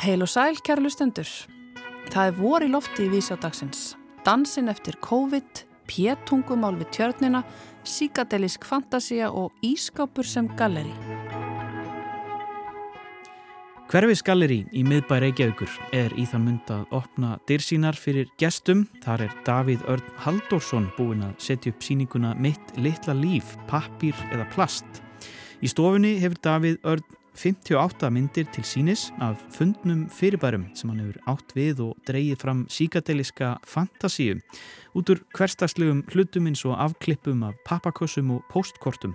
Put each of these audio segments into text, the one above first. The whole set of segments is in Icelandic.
Heil og sæl, kæra lustendur. Það er vor í lofti í vísjádagsins. Dansin eftir COVID, pétungumál við tjörnina, síkadelisk fantasia og ískápur sem galleri. Hverfisgalleri í miðbæ Reykjavíkur er í þann mynd að opna dyrsínar fyrir gestum. Þar er Davíð Örn Halldórsson búinn að setja upp síninguna Mitt litla líf, pappir eða plast. Í stofunni hefur Davíð Örn 58 myndir til sínis af fundnum fyrirbærum sem hann hefur átt við og dreyið fram síkadeliska fantasíu út úr hverstagslegum hlutum eins og afklippum af pappakossum og postkortum.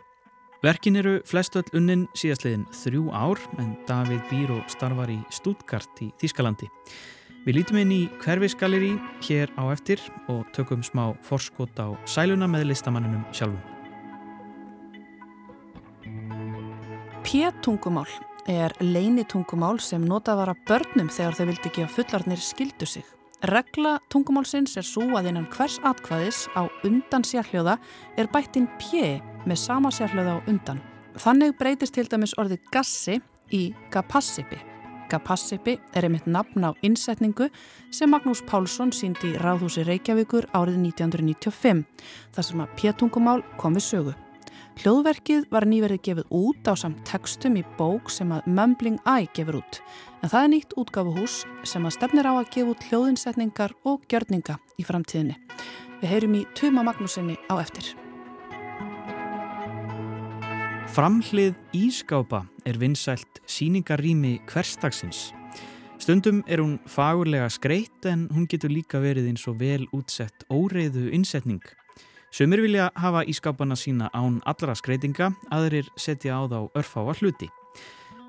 Verkin eru flestöll unnin síðastliðin þrjú ár en Davíð og starfar í Stuttgart í Þískalandi. Við lítum inn í hverfisgaleri hér á eftir og tökum smá forskot á sæluna með listamanninum sjálfum. P-tungumál er leinitungumál sem notað var að börnum þegar þau vildi ekki að fullarnir skildu sig. Regla tungumálsins er svo að innan hvers atkvæðis á undan sérhljóða er bættinn P með sama sérhljóða á undan. Þannig breytist til dæmis orðið gassi í gapassipi. Gapassipi er einmitt nafn á innsetningu sem Magnús Pálsson síndi í Ráðhúsi Reykjavíkur árið 1995 þar sem að P-tungumál komi sögu. Hljóðverkið var nýverið gefið út á samt textum í bók sem að Mumbling Eye gefur út en það er nýtt útgafuhús sem að stefnir á að gefa út hljóðinsetningar og gjörninga í framtíðinni. Við heyrum í Tuma Magnúsinni á eftir. Framhlið Ískápa er vinsælt síningarými hverstagsins. Stundum er hún fagurlega skreitt en hún getur líka verið eins og vel útsett óreiðu innsetning. Sumir vilja hafa ískapana sína án allra skreitinga, aðrir setja á þá örfáa hluti.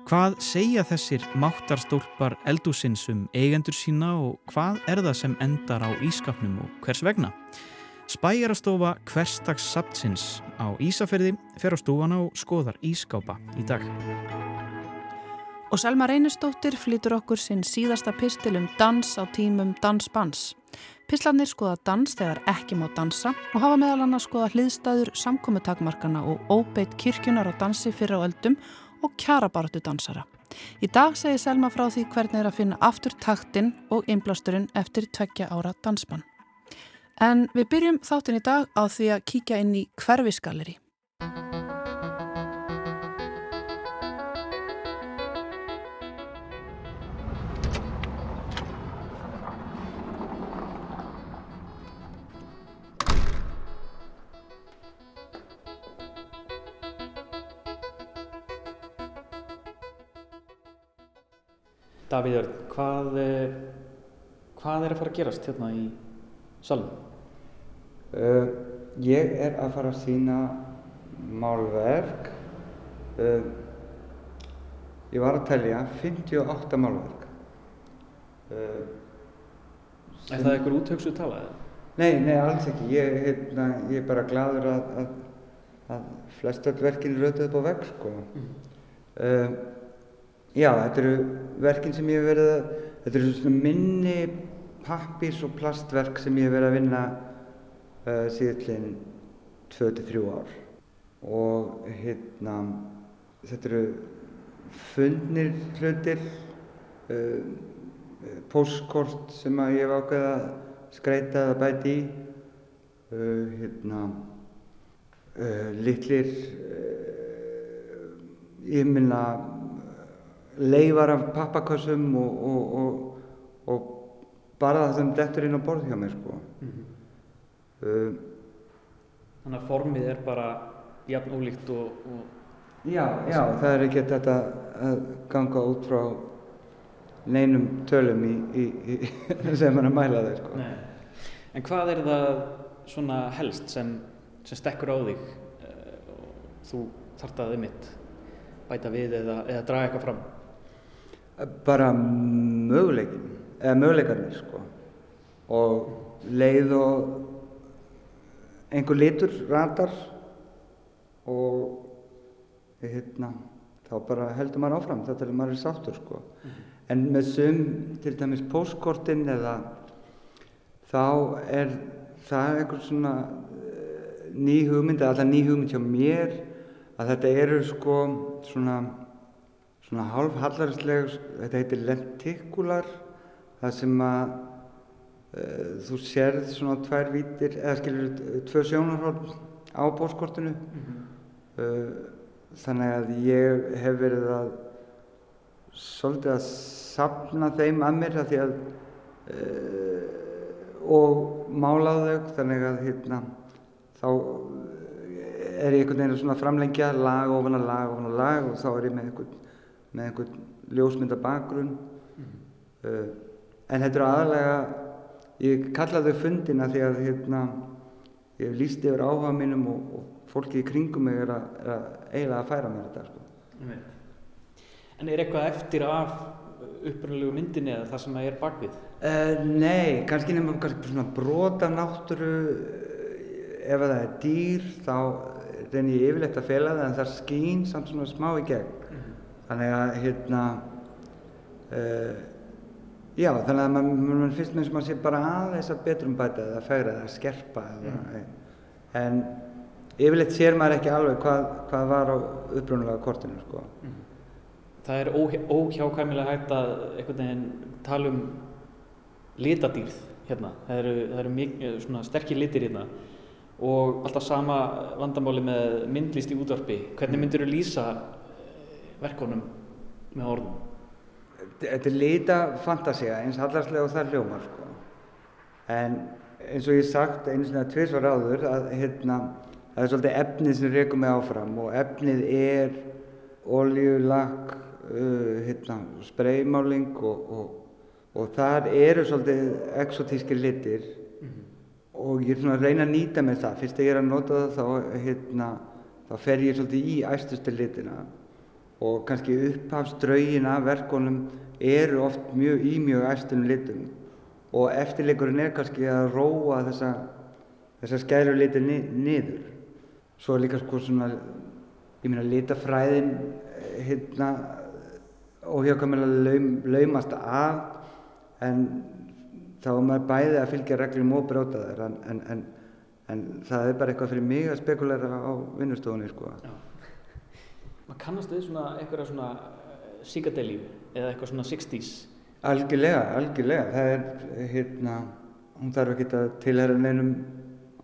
Hvað segja þessir máttarstólpar eldúsins um eigendur sína og hvað er það sem endar á ískapnum og hvers vegna? Spæjarastofa hverstags saptsins á Ísafjörði fer á stofana og skoðar ískápa í dag. Og Selma Reynistóttir flytur okkur sinn síðasta pistil um dans á tímum dansbans. Pislarnir skoða dans þegar ekki má dansa og hafa meðal annars skoða hliðstæður samkominntakmarkana og óbeitt kirkjunar á dansi fyrir á öldum og kjarabartu dansara. Í dag segir Selma frá því hvernig er að finna aftur taktinn og inblasturinn eftir tveggja ára dansbann. En við byrjum þáttinn í dag á því að kíkja inn í hverfisgalleri. Davíð Örn, hvað, hvað er að fara að gerast hérna í salunum? Uh, ég er að fara að sína málverk. Uh, ég var að telja 58 málverk. Uh, er það eitthvað útöksu talað? Nei, nei, alls ekki. Ég, hérna, ég er bara gladur að, að, að flest öll verkin er rautuð upp á vegg, sko. Mm. Já, þetta eru verkin sem ég hef verið að, þetta eru svona minni pappís og plastverk sem ég hef verið að vinna uh, síðan 2-3 ár. Og hérna, þetta eru fundnir hlutir, uh, postkort sem ég hef ákveðið að skreita eða bæti í, uh, hérna, litlir, ég minna, leifar af pappakössum og, og, og, og bara það sem dettur inn á borð hjá mér sko. Mm -hmm. uh, Þannig að formið er bara jafn ólíkt og... Já, já, það er ekki þetta að ganga út frá neinum tölum í, í, í sem mann að mæla þau sko. Nei. En hvað er það svona helst sem, sem stekkur á þig uh, og þú þart að þið mitt bæta við eða, eða draga eitthvað fram? Bara möguleikin eða möguleikarnir sko og leið og einhver litur ratar og hérna þá bara heldur maður áfram þetta er maður er sáttur sko mm -hmm. en með sum til dæmis postkortin eða þá er það einhver svona ný hugmynd eða alltaf ný hugmynd hjá mér að þetta eru sko svona svona hálf hallarsleg, þetta heitir lentikular, það sem að uh, þú sérð svona tvær vítir, eða skilur tvö sjónarhólf á bóskortinu. Mm -hmm. uh, þannig að ég hef verið að svolítið að sapna þeim að mér að því að uh, og mála þau þannig að hérna þá er ég einhvern veginn að framlengja lag ofan að lag ofan að lag og þá er ég með einhvern, með einhvern ljósmynda bakgrunn mm uh, en þetta er aðalega ég kalla þau fundina því að hérna ég líst yfir áhuga mínum og, og fólki í kringum mig er að, er að eiginlega að færa mér þetta sko. En er eitthvað eftir af uppröðulegu myndinni eða það sem það er bakvið? Uh, nei, kannski nefnum kannski svona brota náttúru ef það er dýr þá reynir ég yfirleitt að fela það en það skýn samt svona smá í gegn. Þannig að hérna uh, já þannig að mann man finnst með þess að sé bara aðeins að betrum bæta eða færa eða skerpa eða, mm. en yfirleitt sér maður ekki alveg hvað, hvað var á upprunalega kortinu sko. mm. Það er óhjákvæmilega hægt að einhvern veginn tala um litadýrð hérna, það eru, það eru mjög, sterkir litir hérna. Og alltaf sama vandamáli með myndlist í útvarpi. Hvernig myndir þú lýsa eh, verkonum með orðum? Þetta er lita fantasia eins hallarslega og það hljómar sko. en eins og ég sagt einu svona tviðsvar áður að hérna, það er svolítið efnið sem rekum mig áfram og efnið er oljulakk uh, hérna, spreymáling og, og, og þar eru svolítið exotískir litir mm -hmm og ég er svona að reyna að nýta með það fyrst að ég er að nota það þá, hérna, þá fer ég svolítið í æstustu litina og kannski upphafsdraugin af verkonum eru oft mjög í mjög æstunum litum. Og eftirleikurinn er kannski að róa þessa, þessa skæru liti ni niður. Svo er líka sko svona ég meina litafræðin hérna óhjákvæmlega laum, laumast af en þá er maður bæði að fylgja reglum og bróta þær en, en, en, en það er bara eitthvað fyrir mig að spekulera á vinnustofunni sko. Maður kannast þau svona eitthvað svona eh, síkadelíu eða eitthvað svona 60's algjörlega, algjörlega. Það er hérna hún þarf ekki að tilhæra neinum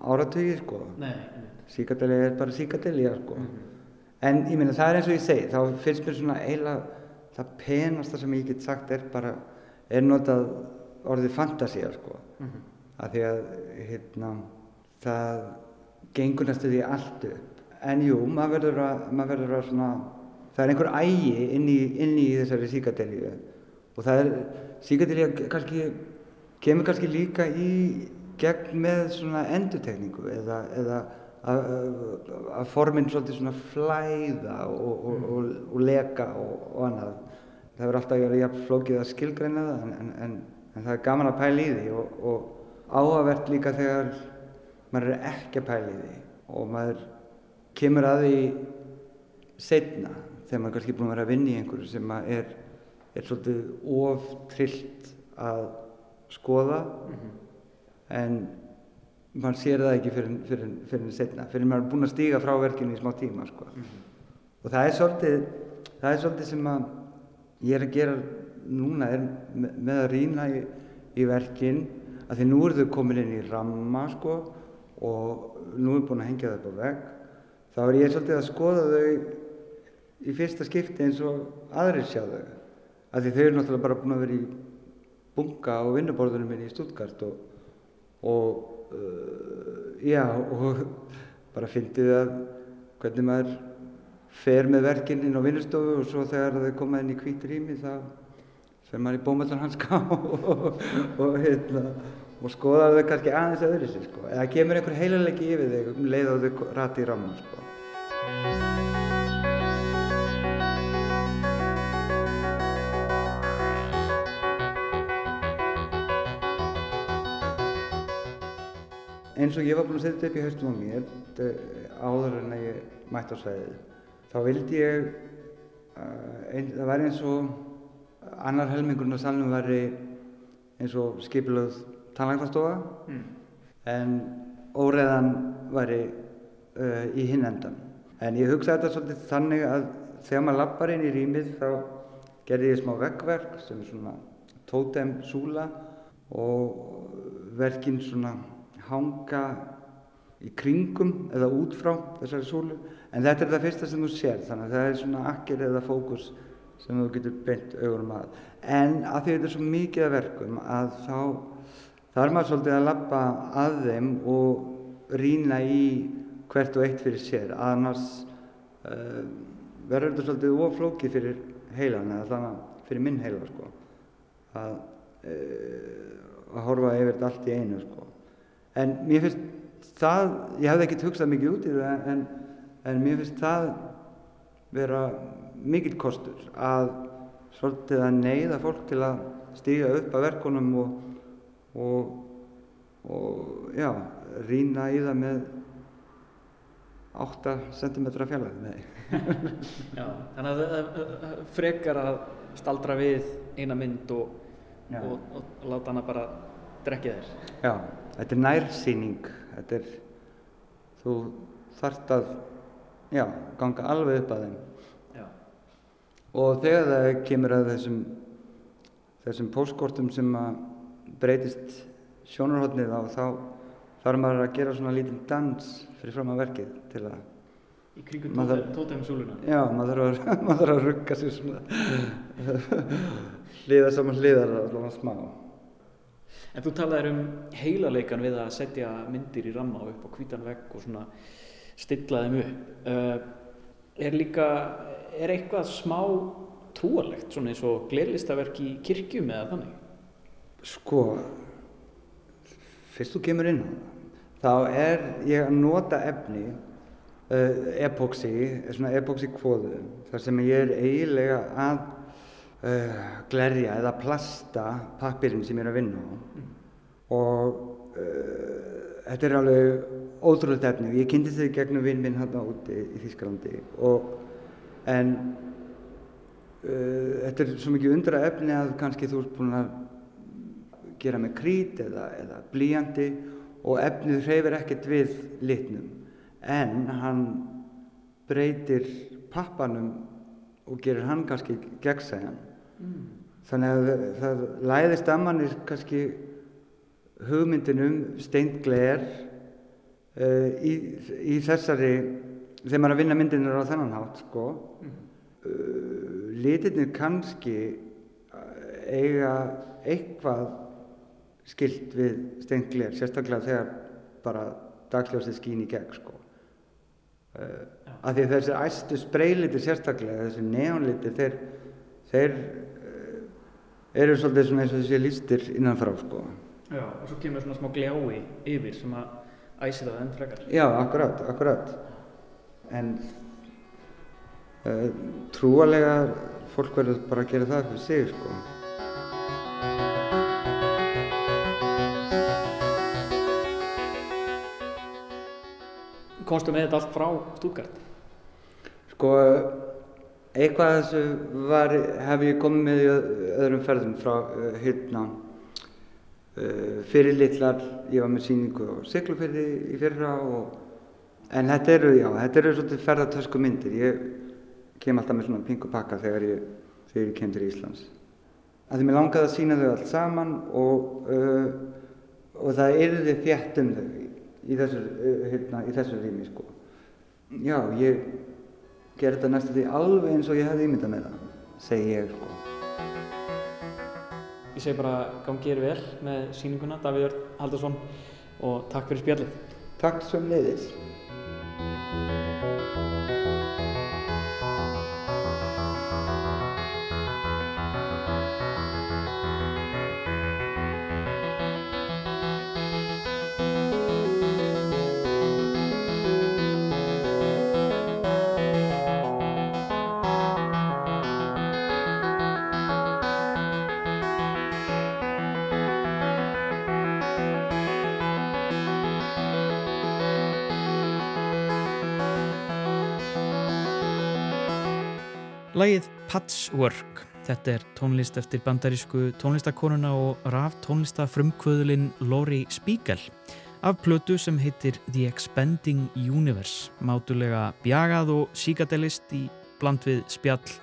áratögi sko. Síkadelíu er bara síkadelíu sko. Mm -hmm. en ég minna það er eins og ég segi þá finnst mér svona eiginlega það penasta sem ég get sagt er bara er notað orðið fantasía sko. Mm -hmm. af því að hérna, það gengur næstu því allt upp en jú, maður verður að, maður verður að svona, það er einhver ægi inn í, inn í þessari síkadelíu og það er, síkadelíu kannski, kemur kannski líka í gegn með svona endutekningu eða, eða að formin svolítið svona flæða og, og, og, og leka og annað. Það verður alltaf að vera jafn flókið að skilgreina það en, en, en það er gaman að pæla í því og, og áhugavert líka þegar maður er ekki að pæla í því og maður kemur að því setna þegar maður kannski búin að vera að vinna í einhverju sem er, er svolítið oftrillt að skoða mm -hmm. en maður sér það ekki fyrir, fyrir, fyrir setna, fyrir maður er búin að stíga frá verkinu í smá tíma sko. mm -hmm. og það er svolítið það er svolítið sem að ég er að gera núna er með að rýna í, í verkin að því nú eru þau komin inn í ramma sko og nú er búin að hengja það upp á vegg þá er ég svolítið að skoða þau í fyrsta skipti eins og aðrir sjá þau. Að því þau eru náttúrulega bara búin að vera í bunga á vinnuborðunum minni í Stuttgart og, og uh, já og bara fyndið að hvernig maður fer með verkinn inn á vinnustofu og svo þegar þau koma inn í hvít rými þá fer maður í bómallarhanska og, og, hérna, og skoðar þau kannski aðeins öðru sér sko. eða kemur einhver heilalegi yfir þig um leið og þau rati í ramman sko. eins og ég var búinn að setja upp í haustum á mér áður en að ég mætti á sveiðið þá vildi ég uh, ein, það væri eins og annar helmingurinn á salnum væri eins og skipilöð tannlæknastofa mm. en óreðan væri uh, í hinn endan. En ég hugsaði þetta svolítið þannig að þegar maður lappar inn í rýmið þá gerði ég smá veggverk sem er svona tótem súla og verkin svona hanga í kringum eða út frá þessari súlu en þetta er það fyrsta sem þú sér þannig að það er svona akkir eða fókus sem þú getur beint augurum að en að því þetta er svo mikið að verkum að þá þarf maður svolítið að lappa að þeim og rína í hvert og eitt fyrir sér. Annars uh, verður þetta svolítið oflókið fyrir heilan eða þannig fyrir minn heila sko. Að, uh, að horfa yfir þetta allt í einu sko. En mér finnst það, ég hafði ekkert hugsað mikið út í það en, en mér finnst það vera mikill kostur að svolítið að neyða fólk til að stíga upp að verkunum og, og, og já, rína í það með 8 cm fjallag þannig að það frekar að staldra við eina mynd og, og, og láta hana bara drekja þér. Já, þetta er nærsýning, þetta er, þú þarft að, já, ganga alveg upp að þeim. Já. Og þegar það kemur að þessum, þessum póskortum sem að breytist sjónarhóttnið á, þá þarf maður að gera svona lítinn dans fyrir fram að verkið til að Í kringum tótem, tótemsúluna? Já, maður þarf að, rugga sér svona hliða saman hliðar allavega smá. En þú talaðir um heilaleikan við að setja myndir í ramma upp á hvítan vegg og svona stilla þeim upp. Uh, er líka, er eitthvað smá trúarlegt, svona eins og glerlistaverk í kirkjum eða þannig? Sko, fyrst þú kemur inn á það, þá er ég að nota efni uh, epoxy, svona epoxy kvóðu þar sem ég er eiginlega að uh, glerja eða plasta pappirinn sem ég er að vinna á mm. og uh, þetta er alveg ótrúlega efni og ég kynnti þau gegnum vinn minn hérna úti í Þýskalandi og en þetta er svo mikið undra efni að kannski þú ert búin að gera með krít eða, eða blíjandi og efnið hreyfir ekkert við litnum en hann breytir pappanum og gerir hann kannski gegnsæðan mm. þannig að það læðist að mannir kannski hugmyndinum steint gler uh, í, í þessari þegar maður að vinna myndinir á þennan hátt sko mm. uh, litirnir kannski eiga eitthvað skilt við steint gler sérstaklega þegar bara dagsljósið skín í gegn sko. Uh, af því þessi æstu spreyliti sérstaklega, þessi neonliti þeir, þeir uh, eru svolítið svona eins og þessi lístir innanfrá sko. Já, og svo kemur svona smá gljái yfir sem að æsi það enn frekar. Já, akkurat, akkurat. En uh, trúalega fólk verður bara að gera það fyrir sig sko komstu með þetta allt frá Stuttgart? Sko, eitthvað þessu var, hef ég komið með í öðrum ferðum frá uh, hérna uh, fyrir litlar, ég var með síningu á Siglufyrði í fyrra og en þetta eru, já, þetta eru svolítið ferðartösku myndir, ég kem alltaf með svona pingu pakka þegar ég, þegar ég kem til Íslands. Það er mér langað að sína þau allt saman og, uh, og það erði þjætt um þau í þessu, hérna, í þessu rými sko. Já, ég ger þetta næstu því alveg eins og ég hefði ímyndað með það, segi ég sko. Ég segi bara gangið er vel með síninguna, Davíð Örn Haldarsson og takk fyrir spjallið. Takk sem leiðis. Lægið Patchwork. Þetta er tónlist eftir bandarísku tónlistakonuna og raf tónlistafrumkvöðulinn Lori Spiegel af plötu sem heitir The Expanding Universe mátulega bjagað og síkadelist í bland við spjall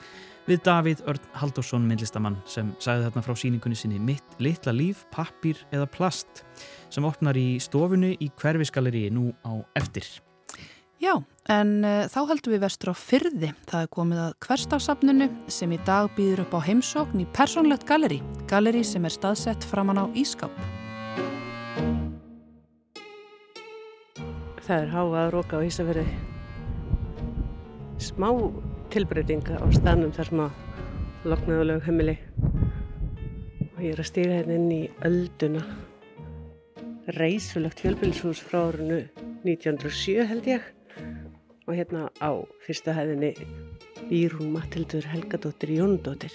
við Davíð Örn Haldursson myndlistamann sem sagði þarna frá síningunni sinni Mitt litla líf, pappir eða plast sem opnar í stofunni í hverfisgalleri nú á eftir. Já, en uh, þá heldum við vestur á fyrði. Það er komið að hverstagsafnunu sem í dag býður upp á heimsókn í Personlegt Galleri, galleri sem er staðsett framann á Ískáp. Það er háað að róka á Ísafjörði. Smá tilbreytinga á stanum þar sem að loknaðuleg heimili. Og ég er að stiga hérna inn í ölduna. Reisulegt fjölbylshús frá árunu 1907 held ég og hérna á fyrsta hæðinni býr hún Matildur Helgadóttir Jóndóttir.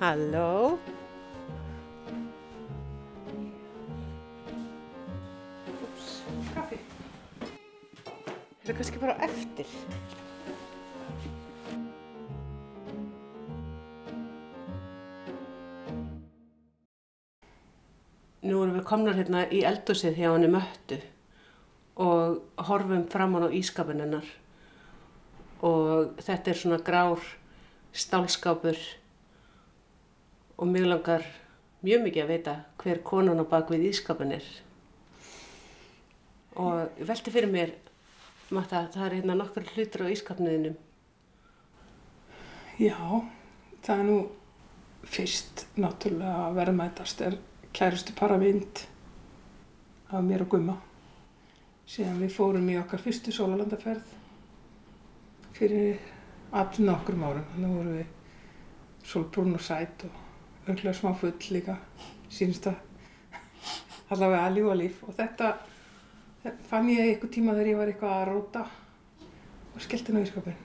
Halló? Úps, kaffi. Er það kannski bara eftir? Nú erum við komnar hérna í eldusið hjá henni möttu og horfum framann á ískapin hennar. Og þetta er svona grár stálskápur og mjög langar mjög mikið að veita hver konan á bakvið ískapin er. Og velti fyrir mér Matta, það er hérna nokkur hlutur á ískapniðinum. Já, það er nú fyrst náttúrulega verðmætast er kærustu paravind af mér og Gumma. Síðan við fórum í okkar fyrstu sólalandaferð fyrir allir nokkrum árum. Þannig vorum við sólbrún og sæt og örglega smá full líka, sínst að allavega að lífa líf. Og þetta fann ég eitthvað tíma þegar ég var eitthvað að róta og skellti ná í skapin.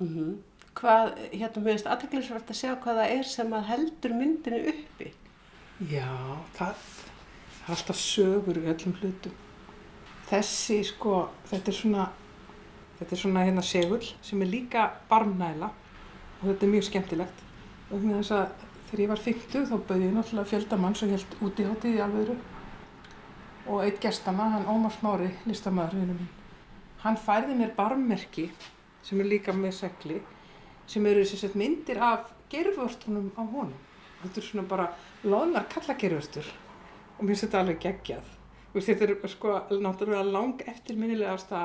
mm -hmm. Hvað, hérna mér finnst aðteglisvart að sjá hvað það er sem að heldur myndinu uppi Já, það, er alltaf sögur í öllum hlutum. Þessi, sko, þetta er svona, þetta er svona hérna segull sem er líka barmnæla og þetta er mjög skemmtilegt. Og með þess að þegar ég var 50 þá bauði ég náttúrulega fjöldamann sem held út í hátíð í alvöru. Og eitt gestana, hann Ómar Smári, listamæður, vinnu mín, hann færði mér barmmerki sem er líka með segli sem eru sem myndir af gerfvörtunum á honum. Þetta er svona bara loðnar kallagerfvörtur og mér finnst þetta alveg geggjað. Veist, þetta er sko náttúrulega lang eftirminnilegasta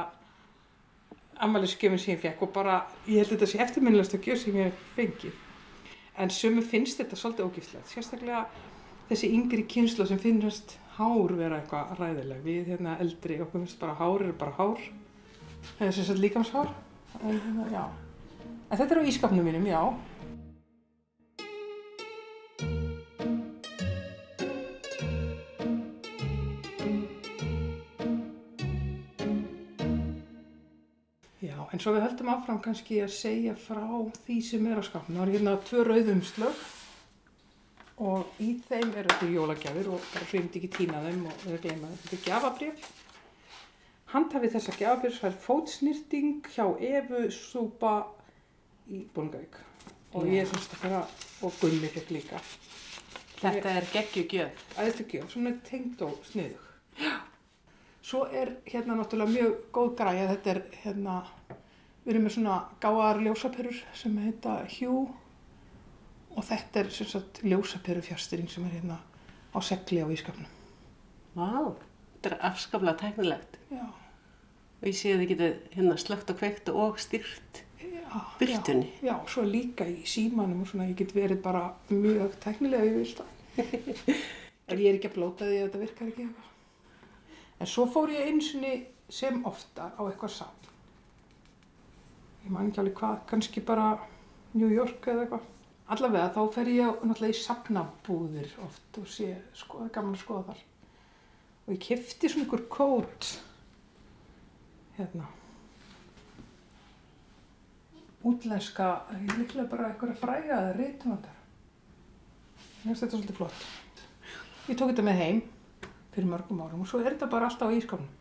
ammælisgjöfin sem ég fekk og bara ég held þetta sé eftirminnilegasta gjöf sem ég fengið. En sömu finnst þetta svolítið ógifslegt, sérstaklega þessi yngri kynslu sem finnast hár vera eitthvað ræðileg. Við hérna eldri okkur finnst bara hár eru bara hár, það er sagt líkamshár. En, hérna, já. En þetta er á ískapnum mínum, já. Já, en svo við höldum áfram kannski að segja frá því sem er á skapnum. Það er hérna tvö rauðumslög og í þeim eru þetta jólagjafir og bara hrýmdi ekki tína þeim og eða gleyma þeim. Þetta er gjafabrif. Handhafið þessa gjafabrifs fær fótsnýrting hjá Efu Súpa í Bólungavík og Já. ég er semst að fara og Gulli fekk líka. Þetta er geggjugjöf Æðislega gjöf, svona tengd og sniðug. Svo er hérna náttúrulega mjög góð græja, þetta er hérna, við erum með svona gáðar ljósaperur sem heita Hue og þetta er sem sagt ljósaperu fjárstyrring sem er hérna á segli á ískapnum. Vá, þetta er afskaplega tæknilegt. Já, og ég sé að þið getið hérna slögt og kveikt og styrt já, Birtunni. Já, já, svo líka í símanum og svona ég get verið bara mjög tæknilega yfir það. en ég er ekki að blóta því að þetta virkar ekki eitthvað. En svo fór ég einsinni sem oftar á eitthvað safn. Ég man ekki alveg hvað, kannski bara New York eða eitthvað. Allavega þá fer ég á- náttúrulega í safnabúðir oft og sé, sko, það er gaman að skoða þar. Og ég kefti svona ykkur kót, hérna, útlenska, ég líklega bara eitthvað frægaði reytumandar. Mér finnst þetta svolítið flott. Ég tók þetta með heim fyrir mörgum árum og svo er þetta bara alltaf á ískapnum.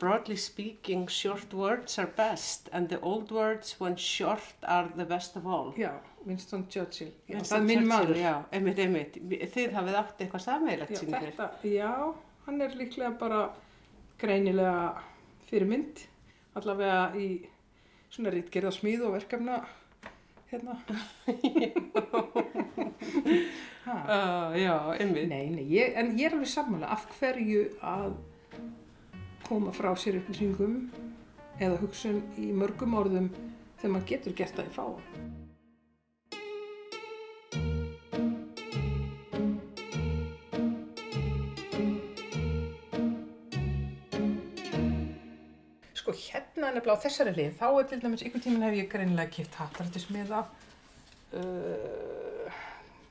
broadly speaking, short words are best and the old words when short are the best of all. Já, Winston Churchill. Já, Winston það er minn maður. Já, einmitt, einmitt. Þið hafið átt eitthvað sammeilegt Já, sínir. þetta, já, hann er líklega bara greinilega fyrirmynd, allavega í svona rítgerða smíð og verkefna hérna. Uh, já, einmitt. nei, nei, ég, en ég er alveg sammála af hverju að koma frá sér upplýsingum eða hugsun í mörgum orðum þegar maður getur gert það í fáum. Sko hérna nefnilega á þessari hlið, þá er til dæmis einhvern tíminn hef ég greinilega kipt hattarættismiða uh,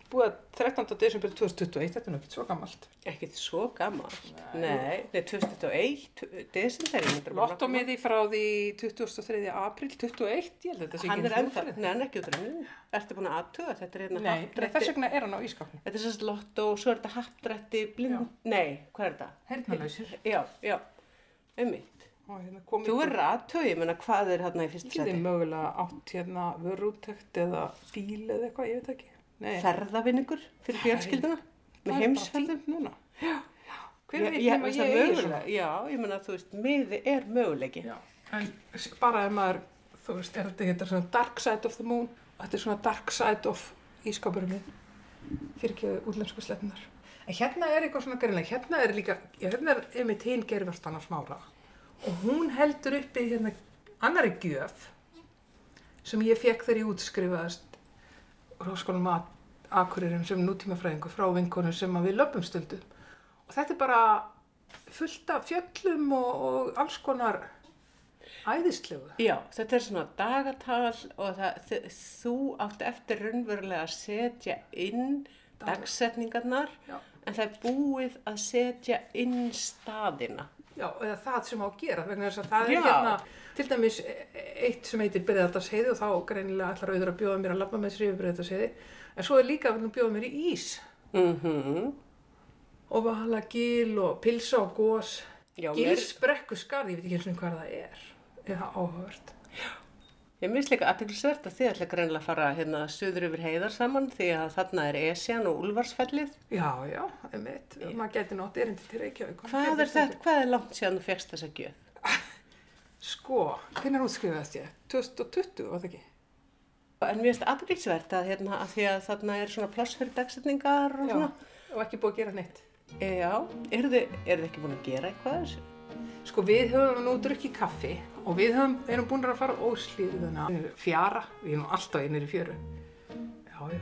búið að 13. desember 2021, þetta er nú ekkert svo gammalt. Ekkert svo gammal. Nei, nei, 2001, desember. Lottomiði frá því 23. april 21, ég held að þetta sé Hann ekki er sinni nei, hann er ekki út rennu. Ertu búin að aðtuga? Þetta er hérna Nei, happdrætti. þess vegna er hann á ískapni. Þetta er sérst lotto og svo er þetta happdrætti blind. Nei, hvað er þetta? Heyrnarlausir. Já, já, ummitt. Hérna komið Þú er aðtuga, ég menna hvað er hérna í fyrsta seti? mögulega átt hérna vörúttekt eða bíl eða eitthvað, ég veit ekki. Nei, Ferðavinningur fyrir fjölskylduna með er heimsferðum. núna. Já, hver Ég- veit ég- veist ég eigi mögulega-. Já, ég menna þú veist, miði er möguleiki. Já, en bara ef maður, þú veist, er þetta hérna svona dark side of the moon, þetta er svona dark side of ískapurum minn, fyrir ekki útlensku slefnar. En hérna er eitthvað svona gerinlega, hérna er líka, hérna er og hún heldur uppi hérna annari gjöf sem ég fekk þegar ég útskrifaðist Róskólum Akureyrum sem nútímafræðingu frá vinkonum sem við löpum stundum og þetta er bara fullt af fjöllum og, og alls konar æðislegu. Já, þetta er svona dagatal og það, þú átt eftir raunverulega að setja inn dagsetningarnar en það er búið að setja inn staðina. Já, eða það sem á að gera, vegna þess að það Já. er hérna til dæmis e- eitt sem heitir Breiðardalsheiði og þá greinilega ætlar auður að bjóða mér að labba með sér yfir Breiðardalsheiði, en svo er líka að bjóða mér í ís. Mm og vala gil og pilsa og gós, Já, mér, gilsbrekku skarð, ég veit ekki eins og hvað það er, eða áhugavert. Ég minnst líka aðteglisvert að þið ætla greinilega að fara hérna söður yfir heiðar saman því að þarna er Esjan og Úlfarsfellið. Já, já, einmitt, maður geti nótt erindi til Reykjavík. Hvað er þetta, hvað er langt síðan þú fegst þessa gjöf? Sko, hvernig útskrifaðist ég? 2020, var það ekki? En mér finnst aðteglisvert að hérna að því að þarna er svona pláss fyrir dagsetningar og Já, svona. og ekki búið að gera neitt. Já, eru þið, eru þið ekki búin að gera eitthvað þessu? Sko við höfum nú drukkið kaffi og við höfum, erum búin að fara óslíðuna fjara, við erum alltaf innir í fjöru. Já, já.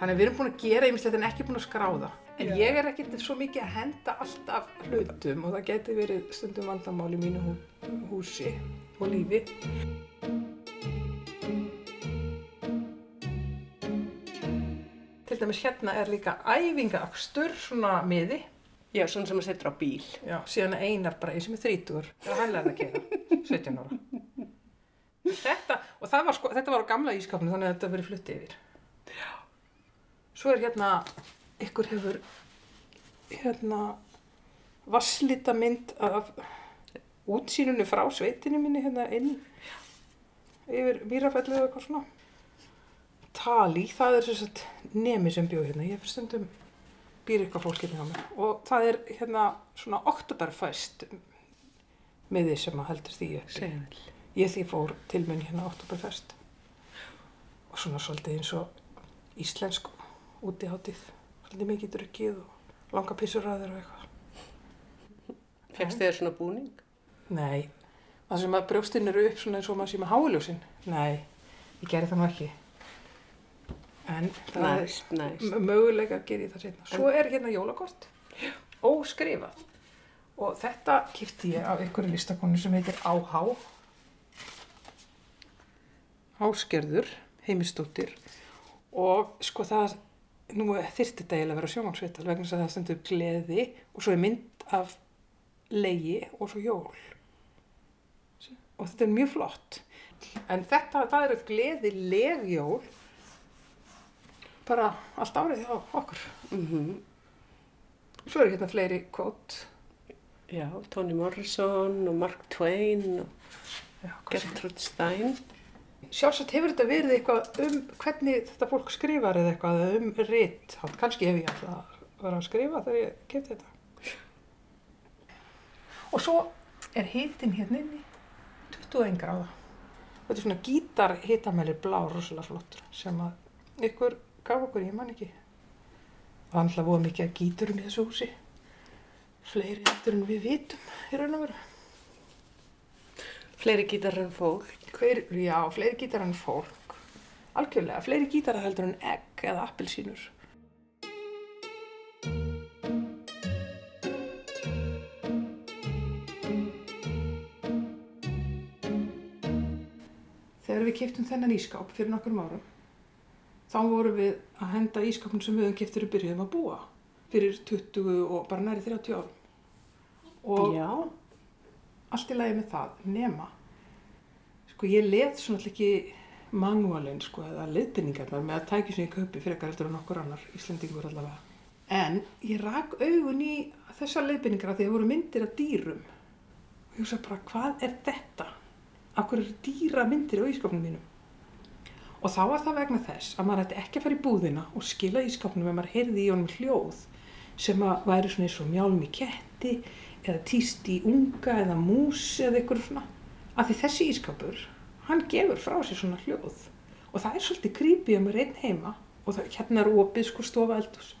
Þannig við erum búin að gera ýmislegt en ekki búin að skráða. En ég er ekkert svo mikið að henda alltaf hlutum og það geti verið stundum vandamál í mínu hú, húsi og lífi. Til dæmis hérna er líka æfingaakstur, svona miði. Já, svona sem að setja á bíl. Já, síðan er einar bara eins sem er þrítur og hann lærði að keira, 17 ára. Þetta, og það var sko, þetta var á gamla ískapinu þannig að þetta verið flutti yfir. Já. Svo er hérna, ykkur hefur, hérna, vasslita mynd af útsýnunu frá sveitinu minni hérna inn yfir Mýrafellið eða eitthvað svona. Tali, það er sem sagt nemi sem bjóð hérna, ég fyrir stundum býr eitthvað fólk hérna hjá mér og það er hérna svona Oktoberfest miði sem að heldur því uppi. Ég því fór til minn hérna Oktoberfest og svona svolítið eins og íslensk útihátið, svolítið mikið drukkið og langa pissuræður og eitthvað. Fegst þið svona búning? Nei, það sem að brjóstinn eru upp svona eins og maður sé með háljósin. Nei, ég gerði það nú ekki. En það Næs, næs. er m- mögulega að gera ég það setna. Svo er hérna jólakort, óskrifað. Og þetta kipti ég af einhverju listakonu sem heitir Áhá. Áskerður, heimistóttir. Og sko það, nú þyrfti þetta eiginlega að vera sjómansveital vegna þess að það stendur gleði og svo er mynd af legi og svo jól. Og þetta er mjög flott. En þetta, það eru gleði legjól bara allt árið á okkur. Mm Svo eru hérna fleiri kvót. Já, Toni Morrison og Mark Twain og Já, Gertrude Stein. Sjálfsagt hefur þetta verið eitthvað um hvernig þetta fólk skrifar eða eitthvað um ritt. Kannski hef ég alltaf vera að skrifa þegar ég kefti þetta. Og svo er hitin hérna inni 21 gráða. Þetta er svona gítar hitamælir blá rosalega flottur sem að ykkur gaf okkur, ég man ekki. Það var alltaf voða mikið að gíturum í þessu húsi. Fleiri eftir en við vitum í raun og veru. Fleiri gítar en fólk. Hver, já, fleiri gítar en fólk. Algjörlega, fleiri gítar heldur en egg eða appelsínur. Þegar við kiptum þennan ískáp fyrir nokkur árum, þá vorum við að henda ískápun sem við höfum kipt fyrir byrjuðum að búa fyrir 20 og bara næri 30 árum. Og Já. allt í lagi með það, nema sko ég leð svona ekki manualinn sko eða leiðbynningarnar með að tækja sem ég kaupi frekar eftir að nokkur annar Íslandingur allavega. En ég rak augun í þessar leiðbynningar að því að það voru myndir af dýrum. Og ég hugsa bara hvað er þetta? Hverju eru dýra myndir á ískapnum mínum? Og þá var það vegna þess að maður ætti ekki að fara í búðina og skila ískapnum ef maður heyrði í honum hljóð sem að væri svona eins og mjálm í ketti eða tíst í unga eða mús eða eitthvað svona. Af því þessi ískapur hann gefur frá sér svona hljóð. Og það er svolítið creepy að maður er einn heima og það, hérna er opið sko stofa eldhús.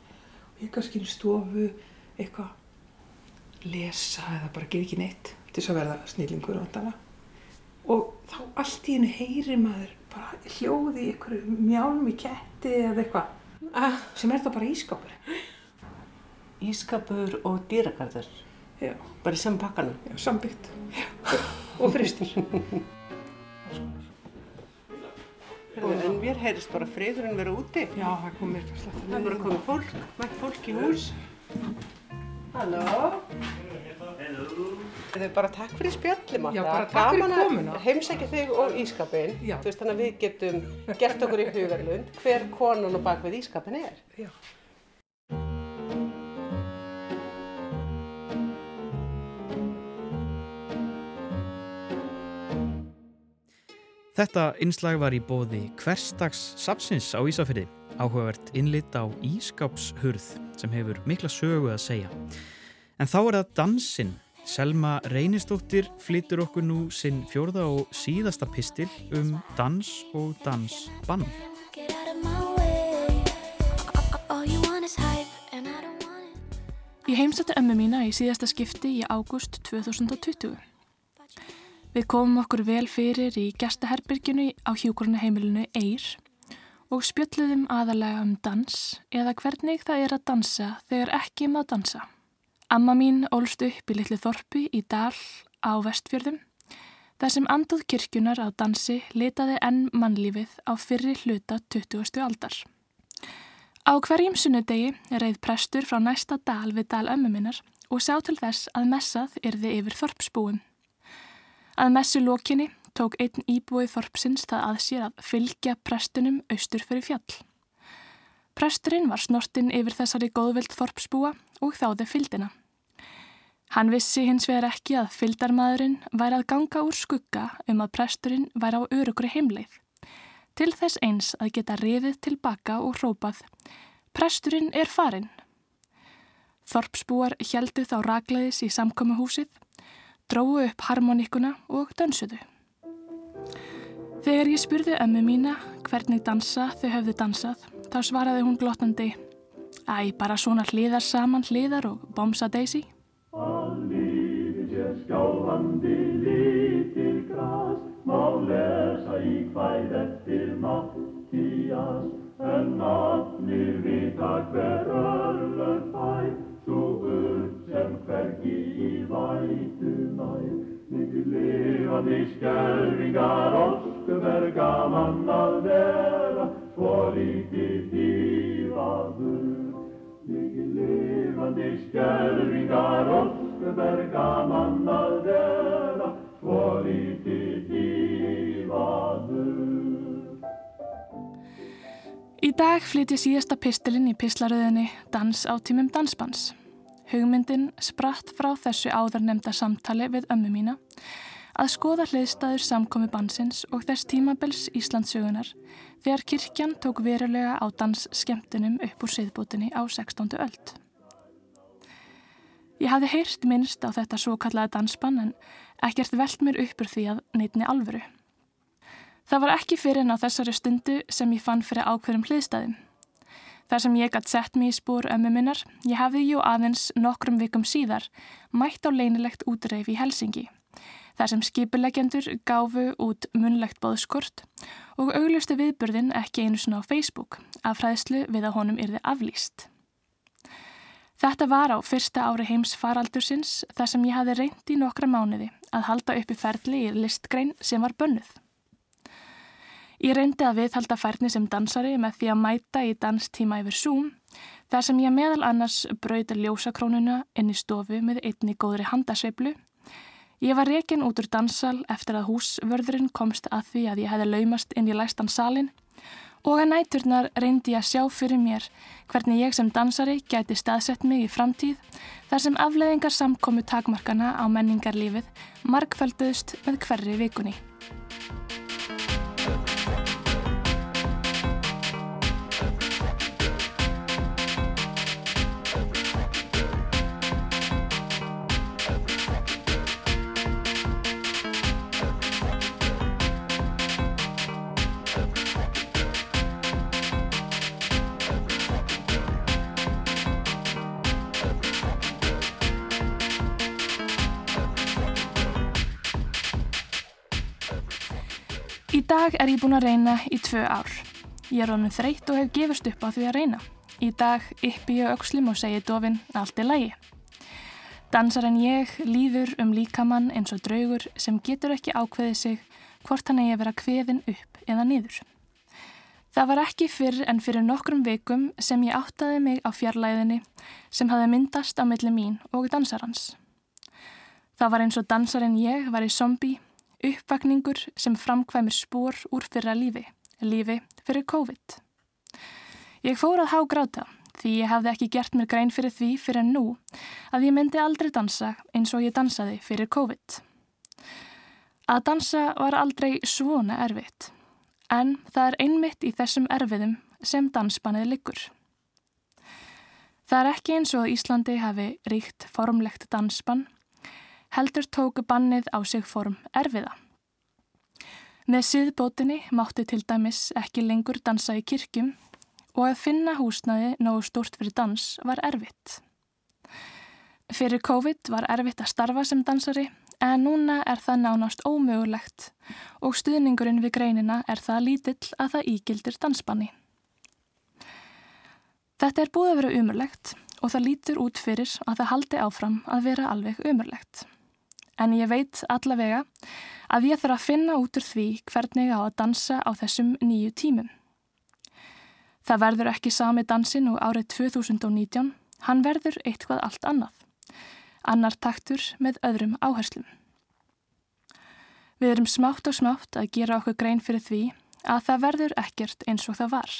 Og ég kannski stofu eitthvað lesa eða bara gera ekki neitt til þess að verða snillingur og andana og þá allt í hennu heyri maður bara hljóði í einhverju mjálm í ketti eða eitthvað Ah, sem er það bara ískapur ískapur og dýragarður. já, Bara í saman pakkanum. já sambyggt og Heyrðu, En mér heyrist bara friðurinn vera úti. já, það kom mér kannski Það er bara komið fólk, mætt fólk í hús. Halló. Þau bara takk fyrir spjallum Já, bara takk fyrir komuna. Heimsækja þig og ískapin. Já. Þú veist þannig að við getum gert okkur í hugarlund hver konan og bak við ískapin er. já. Þetta innslag var í bóði hverstags sapsins á Ísafyrði, áhugavert innlit á ískápshurð sem hefur mikla sögu að segja. En þá er það dansinn. Selma Reynistóttir flytur okkur nú sinn fjórða og síðasta pistil um dans og dansbann. Ég heimsætti ömmu mína í síðasta skipti í ágúst 2020. Við komum okkur vel fyrir í gestaherbyrginu á hjúkurnaheimilinu Eyr og spjöldluðum aðalega um dans eða hvernig það er að dansa þegar ekki að dansa. Amma mín ólst upp í litlu þorpi í Dal á vestfjörðum þar sem anduð kirkjunar á dansi litaði enn mannlífið á fyrri hluta 20. aldar. Á hverjum sunnudegi reið prestur frá næsta dal við dal ömmu minnar og sá til þess að messað yrði yfir þorpsbúum. Að messu lokinni tók einn íbúið þorpsins það að sér að fylgja prestunum austur fyrir fjall. Presturinn var snortinn yfir þessari góðvild þorpsbúa og þáði fylgdina. Hann vissi hins vegar ekki að fylgdarmadurinn væri að ganga úr skugga um að presturinn væri á örugri heimleið. Til þess eins að geta rifið tilbaka og hrópað Presturinn er farinn. Þorpsbúar heldu þá ragleiðis í samkommahúsið, dróðu upp harmoníkuna og dansuðu. Þegar ég spurði ömmu mína hvernig dansa þau höfðu dansað, þá svaraði hún glottandi Æ, bara svona hliðar saman hliðar og bomsa Daisy. skjálfandi litir gras má lesa í hvæð eftir Mattías en nafnir vita hver örlög fær svo sem hvergi í vætu nær mikið lifandi skelfingar óskum er gaman að vera svo lítið dífaður Mikið lifandi skelfingar óskum er gaman að vera svo lítið dífaður. Í dag flytja síðasta pistilinn í pislaröðinni Dans á tímum dansbans. Hugmyndin spratt frá þessu áður nefnda samtali við ömmu mína að skoða hliðstæður samkomi bansins og þess tímabels Íslandsögunar þegar kirkjan tók verulega á dans skemmtunum upp úr siðbútinni á 16. öld. Ég hafði heyrt minnst á þetta svo kallaða dansbann en ekkert veld mér uppur því að neitni alvöru. Það var ekki fyrir en á þessari stundu sem ég fann fyrir ákveðum hliðstæðum. Þar sem ég gætt sett mér í spór ömmu minnar, ég hafði jú aðeins nokkrum vikum síðar mætt á leinilegt útreif í Helsingi. Þar sem skipuleggjendur gáfu út munlegt bóðskort og auglustu viðburðin ekki einu svona á Facebook af fræðslu við að honum yrði aflýst. Þetta var á fyrsta ári heims faraldursins þar sem ég hafði reynd í nokkra mánuði að halda upp í ferli í listgrein sem var bönnuð. Ég reyndi að viðhalda færni sem dansari með því að mæta í danstíma yfir Zoom þar sem ég meðal annars brauði ljósakrónuna inn í stofu með einni góðri handasveiflu. Ég var rekin út úr dansal eftir að húsvörðurinn komst að því að ég hefði laumast inn í læstan salin og að næturnar reyndi ég að sjá fyrir mér hvernig ég sem dansari gæti staðsett mig í framtíð þar sem afleðingar samkomu takmarkana á menningarlífið markfælduðust með hverri vikunni. Dag er ég búin að reyna í tvö ár. Ég er honum þreytt og hef gefist upp á því að reyna. Í dag yppi ég aukslum og segi dofin allt er lægi. Dansar en ég líður um líkamann eins og draugur sem getur ekki ákveðið sig hvort hann eigi að vera kveðin upp eða niður. Það var ekki fyrr en fyrir nokkrum vikum sem ég áttaði mig á fjarlæðinni sem hafi myndast á milli mín og dansarans. Það var eins og dansarinn ég var í zombi uppvakningur sem framkvæmir spór úr fyrra lífi, lífi fyrir COVID. Ég fór að há gráta því ég hafði ekki gert mér grein fyrir því fyrir nú að ég myndi aldrei dansa eins og ég dansaði fyrir COVID. Að dansa var aldrei svona erfitt, en það er einmitt í þessum erfiðum sem dansbannið liggur. Það er ekki eins og Íslandi hafi ríkt formlegt dansbann heldur tóku bannið á sig form erfiða. Með síðbótinni mátti til dæmis ekki lengur dansa í kirkjum og að finna húsnaði nógu stórt fyrir dans var erfitt. Fyrir COVID var erfitt að starfa sem dansari en núna er það nánast ómögulegt og stuðningurinn við greinina er það lítill að það ígildir dansbanni. Þetta er búið að vera umurlegt og það lítur út fyrir að það haldi áfram að vera alveg umurlegt en ég veit allavega að ég þarf að finna út úr því hvernig á að dansa á þessum nýju tímum. Það verður ekki sami dansin og árið 2019, hann verður eitthvað allt annað. Annar taktur með öðrum áherslum. Við erum smátt og smátt að gera okkur grein fyrir því að það verður ekkert eins og það var.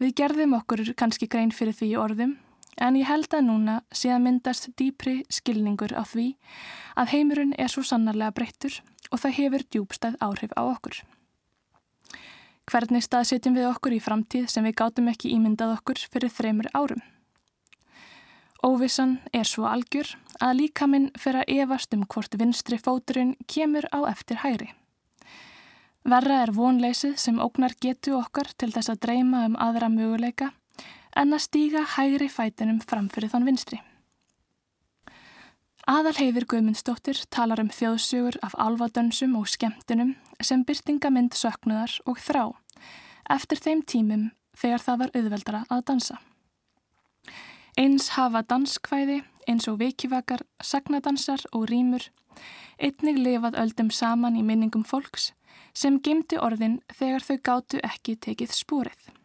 Við gerðum okkur kannski grein fyrir því orðum En ég held að núna sé að myndast dýpri skilningur á því að heimurinn er svo sannarlega breyttur og það hefur djúbstæð áhrif á okkur. Hvernig staðsetjum við okkur í framtíð sem við gátum ekki ímyndað okkur fyrir þreymur árum? Óvissan er svo algjör að líka minn fyrir að evast um hvort vinstri fóturinn kemur á eftir hæri. Verra er vonleysið sem ógnar getu okkar til þess að dreyma um aðra möguleika en að stíga hægri fætinum framfyrir þann vinstri. Aðalheifir Guðmundsdóttir talar um þjóðsugur af alvadönsum og skemmtunum sem byrtingamind söknuðar og þrá eftir þeim tímum þegar það var auðveldara að dansa. Eins hafa danskvæði eins og vikivakar, sagnadansar og rýmur einnig lifað öldum saman í minningum fólks sem gemdi orðin þegar þau gátu ekki tekið spúrið.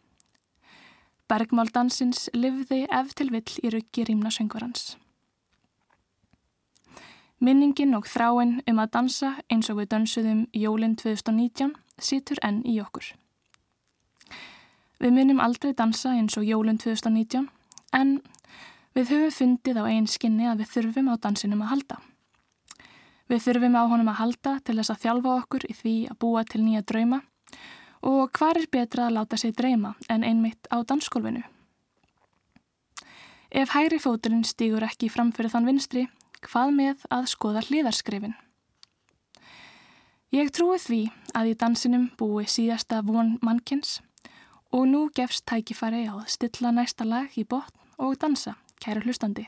Bergmáldansins livði ef til vill í ruggi rýmna söngvarans. Minningin og þráin um að dansa eins og við dansuðum jólinn 2019 situr enn í okkur. Við munum aldrei dansa eins og jólinn 2019 en Við höfum fundið á einn skinni að við þurfum á dansinum að halda. Við þurfum á honum að halda til þess að þjálfa okkur í því að búa til nýja drauma og hvað er betra að láta sig dreyma en einmitt á dansskólfinu? Ef hægri fóturinn stýgur ekki fram fyrir þann vinstri, hvað með að skoða hliðarskrifin? Ég trúi því að í dansinum búi síðasta von mannkins og nú gefst tækifæri á að stilla næsta lag í botn og dansa, kæru hlustandi.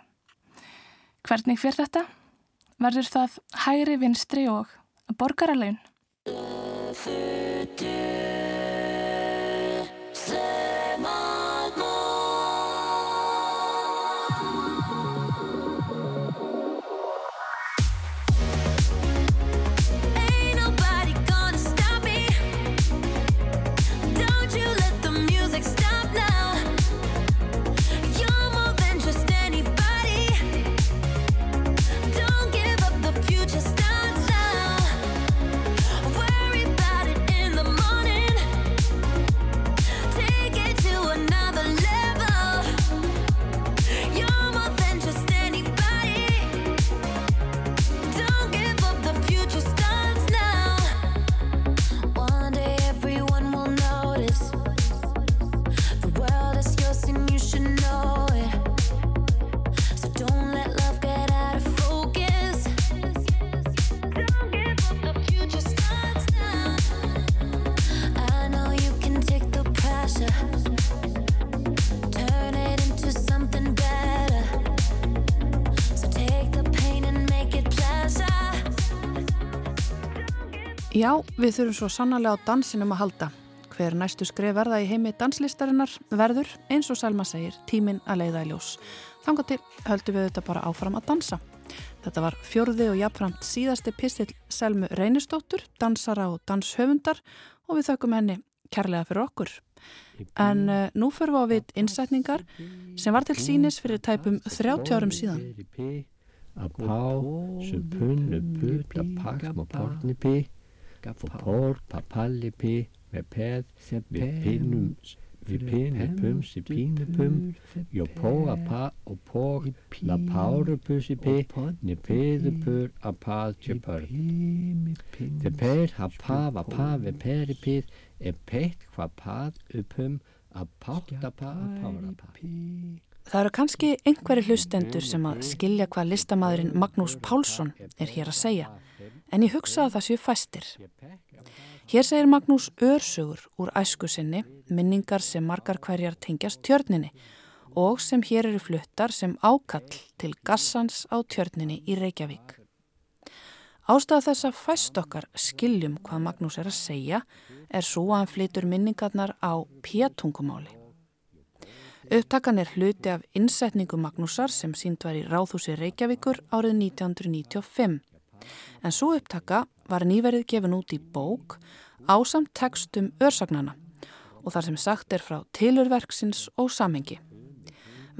Hvernig fyrir þetta? Verður það hægri vinstri og borgaralaun? Já, við þurfum svo sannarlega á dansinum að halda. Hver næstu skref verða í heimi danslistarinnar verður, eins og Selma segir, tíminn að leiða í ljós. Þanga til höldum við þetta bara áfram að dansa. Þetta var fjórði og jafnframt síðasti pistill Selmu Reynistóttur, dansara og danshöfundar og við þökkum henni kærlega fyrir okkur. En uh, nú förum við á við innsetningar sem var til sínis fyrir tæpum 30 árum síðan. að pá, sem punnu að pakk má portni pi, for port, papalli pi, með peð, við pinnum, við pinnu pums í pínu pum, jo pó að pa og pó, la páru pusi pi, ni piðu pur að pað tjö pörg. Þe per ha pa va pa ve peri pið, e peitt hva pað uppum, að pátta pa að pára pa. Það eru kannski einhverju hlustendur sem að skilja hvað listamæðurinn Magnús Pálsson er hér að segja, en ég hugsa að það séu fæstir. Hér segir Magnús örsögur úr æsku sinni, minningar sem margar hverjar tengjast tjörninni og sem hér eru fluttar sem ákall til gassans á tjörninni í Reykjavík. Ástæða þess að fæst okkar skiljum hvað Magnús er að segja er svo að hann flytur minningarnar á pétungumáli. Upptakan er hluti af innsetningu Magnúsar sem sínd var í Ráðhúsi Reykjavíkur árið 1995. En svo upptaka var nýverið gefin út í bók ásamt textum örsagnana og þar sem sagt er frá tilurverksins og samhengi.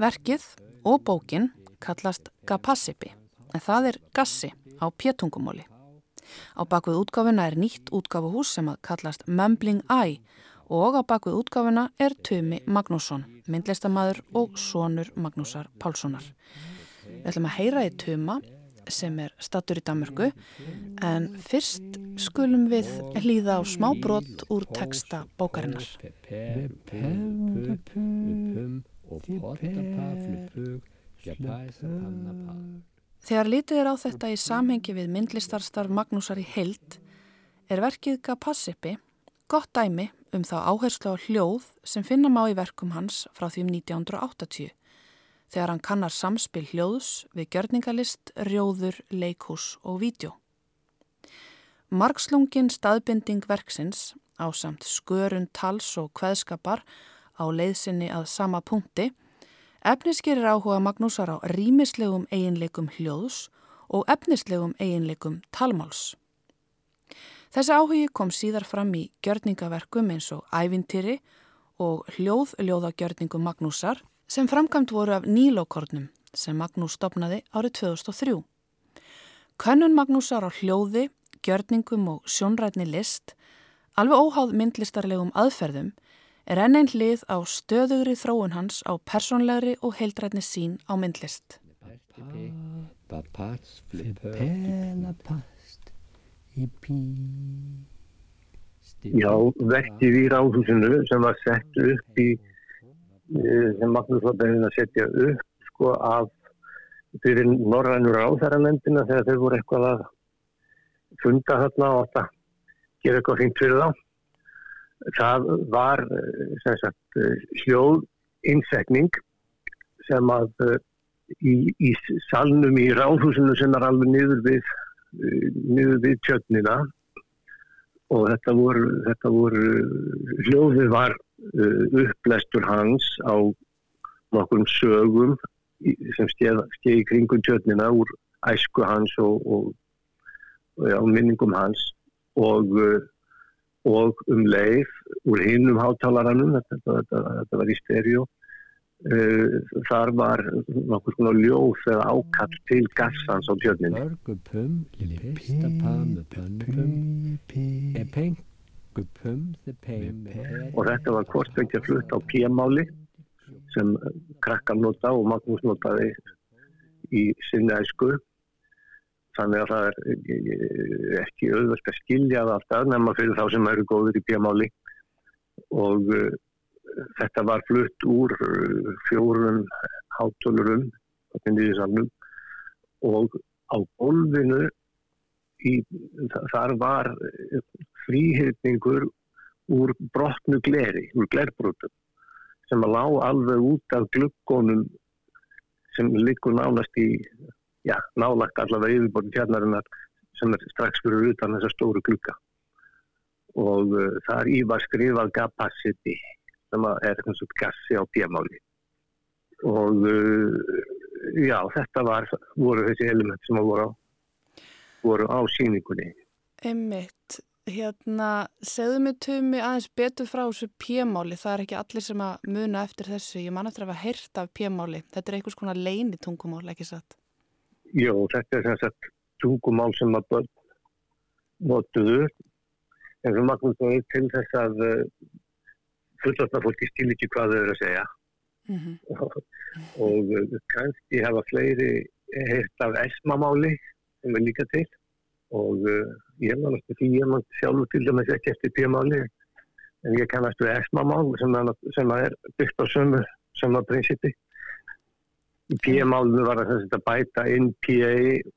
Verkið og bókin kallast Gapassipi en það er gassi á pétungumóli. Á bakvið útgáfuna er nýtt útgáfuhús sem að kallast Mumbling Eye og á bakvið útgáfuna er Tumi Magnússon, myndlistamæður og sonur Magnúsar Pálssonar. Við ætlum að heyra í Tuma sem er stattur í Danmörku. En fyrst skulum við hlýða á smá brot úr texta bókarinnar. Þegar litið er á þetta í samhengi við myndlistarstarf Magnúsar í heild er verkið Gapassipi gott dæmi um þá áherslu á hljóð sem finna má í verkum hans frá því um 1980 þegar hann kannar samspil hljóðs við gjörningalist, rjóður, leikhús og vídeo. Markslungin staðbinding verksins á samt skörun tals og kveðskapar á leiðsinni að sama punkti efniskerir áhuga Magnúsar á rýmislegum eiginleikum hljóðs og efnislegum eiginleikum talmáls. Þessi áhugi kom síðar fram í gjörningaverkum eins og ævintýri og hljóð-ljóðagjörningum Magnúsar sem framkvæmt voru af nílókornum sem Magnús stopnaði árið 2003. Könnun Magnúsar á hljóði, gjörningum og sjónrætni list, alveg óháð myndlistarlegum aðferðum, er enn einn hlið á stöðugri þróun hans á persónlegri og heildrætni sín á myndlist. Já, verkið í ráðhúsinu sem var sett upp í sem Magnús var beðin að setja upp sko af fyrir norrænur ráðherranendina þegar þau voru eitthvað að funda þarna og að gera eitthvað fint fyrir þá. Það var eh, sagt eh, hljóð innsetning sem að eh, í, í salnum í ráðhúsinu sem er alveg niður við, niður við tjötnina og þetta voru, þetta voru hljóðið var upplestur hans á nokkrum sögum sem í kringum tjötnina úr æsku hans og, og, og já, minningum hans og, uh, og um leið úr hinnum hátalaranum, þetta, þetta, þetta var í stereo, uh, þar var nokkur svona ljóð eða ákall til gassans á tjötninu. Börgu pum, lipista pamu pum pum pengu pum the pum og þetta var hvort vekja flutt á P-máli sem krakkan nota og Magnús notaði í sinni æsku. Þannig að það er eh, ekki auðvöld að skilja það alltaf nema fyrir þá sem eru góður í P-máli og uh, þetta var flutt úr uh, fjórum hátölurum og á gólfinu í, þar var fríhyrningur úr brotnu gleri, úr glerbrotum sem að lá alveg út af glukkonum sem liggur nánast í já, nálagt allavega yfirborðin tjarnarinnar sem er strax fyrir utan þessa stóru glukka og uh, þar í var skrifað capacity sem er eins og gassi á pjámáli og uh, já, þetta var, voru þessi element sem að voru á, voru á síningunni Einmitt, hérna, segðu mig tumi aðeins betur frá þessu pjemáli, það er ekki allir sem að muna eftir þessu, ég man eftir að hafa heyrt af pjemáli, þetta er einhvers konar leini tungumál, ekki satt? Jó, þetta er sem sagt tungumál sem að börn notuðu. En sem Magnús sagði til þess að uh, fullotna fólki stíl ekki hvað þau eru að segja. Mm og uh, kannski hafa fleiri heyrt af esmamáli sem er líka til og uh, ég man eftir því ég man sjálfur til dæmis ekki eftir pjámáli en ég kannast við esmamál sem, sem er byggt á sömu prinsipi. Pjámálinu var það sem sagt að bæta inn PA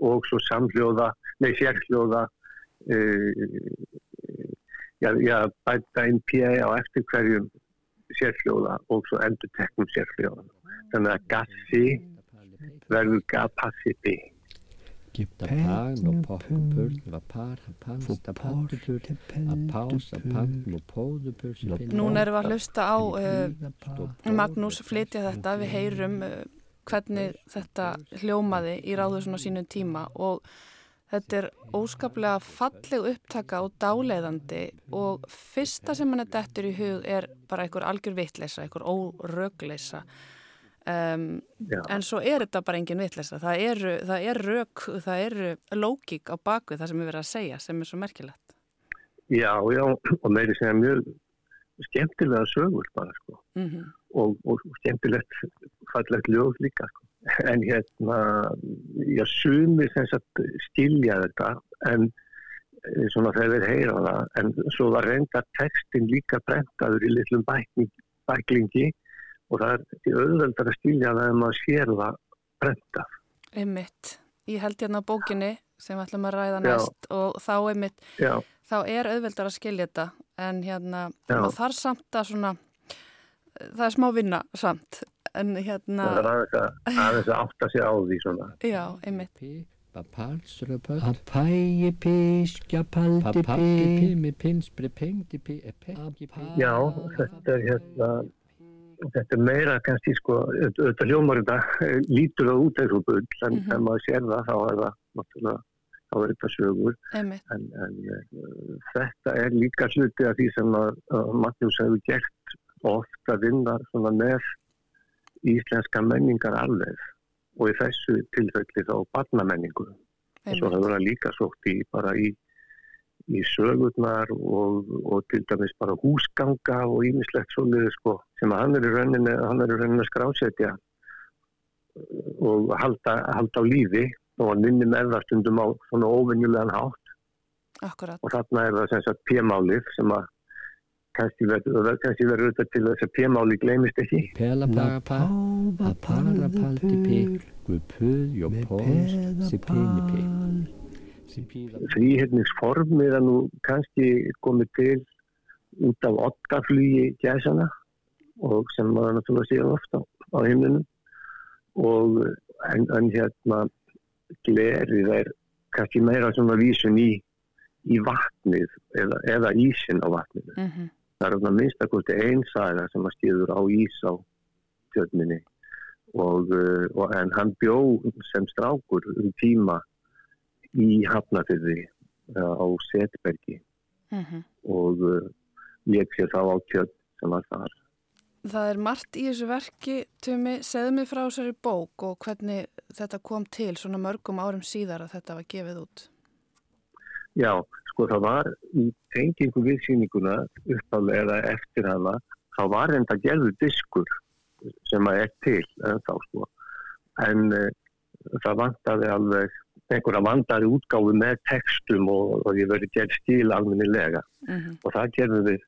og svo samhljóða nei sérhljóða uh, já, já, bæta inn PA á eftir hverjum sérhljóða og svo endur teknum sérhljóða þannig að gassi verður capacity Pagn og pokkupurn var par, pansta pantupur að pása pagn og póðupur Núna erum við að hlusta á uh, Magnús flytja þetta, við heyrum uh, hvernig þetta hljómaði í ráðusun á sínum tíma og þetta er óskaplega falleg upptaka og dáleiðandi og fyrsta sem hann er dettur í hug er bara einhver algjör vitleisa, einhver órögleisa um, en svo er þetta bara engin vitleisa, það eru, það er rök, það eru lógík á baku það sem er verið að segja sem er svo merkilegt. Já, já, og meiri segja mjög skemmtilega sögur bara, sko. Mm Og, og skemmtilegt, fallegt ljóð líka, sko. En hérna, já, sumi sem sagt skilja þetta, en eh, svona þegar þeir heyra það, en svo var reynda textin líka brentaður í litlum bækling, bæklingi og það er auðveldar að skilja það ef maður sér það brentað. Einmitt. Ég held hérna á bókinni sem við ætlum að ræða Já. næst og þá einmitt, Já, þá er auðveldar að skilja þetta en hérna, Já. þarf samt að svona, það er smá vinna samt, en hérna, það er aðeins að, átta sig á því svona. já, pí Já, þetta er hérna þetta er meira kannski sko auðvitað hljómar þetta eh, lítur það út eins og bull en Mhm. þegar maður sér það þá er það náttúrulega þá er þetta sögur. En, en uh, þetta er líka hluti af því sem að, að Magnús hefur gert oft að vinna svona með íslenska menningar alveg og í þessu tilfelli þá barnamenningu. Og svo hefur hann líka sótt í bara í, í sögurnar og, og til dæmis bara húsganga og ímislegt svolítið sko sem að hann er í rauninni, hann er í rauninni að skrásetja og halda, halda á lífi og hann minni með það stundum á svona óvenjulegan hátt. Akkurat. og þarna er það sem sagt p-málið sem að kannski verður auðvitað til þess að p-máli gleymist ekki. Pela papa, a para palti pi, gupuð, jo pós, si Þrýhyrningsformið er nú kannski komið til út af ottaflugi gæsana og sem maður náttúrulega séu ofta á himnunum og en, en hérna glerið er kannski meira svona vísun í, í vatnið eða, eða ísin á vatninu. Mm -hmm. Það er svona minnstakosti einsaga sem að stíður á ís á tjörninni og, uh, og en hann bjó sem strákur um tíma í Hafnafyrði uh, á Setbergi Mm -hmm. og uh, létt sér þá á tjörn sem var þar. Það er margt í þessu verki, Tumi, segðu mig frá þessari bók og hvernig þetta kom til svona mörgum árum síðar að þetta var gefið út. Já, sko það var í tengingu við sýninguna uppálega eða eftir hana, þá var enda gerður diskur sem að er til en þá sko. En uh, það vantaði alveg einhverja vandaði útgáfi með textum og, og ég verið gerð stíl almennilega Mm -hmm. og það gerðum við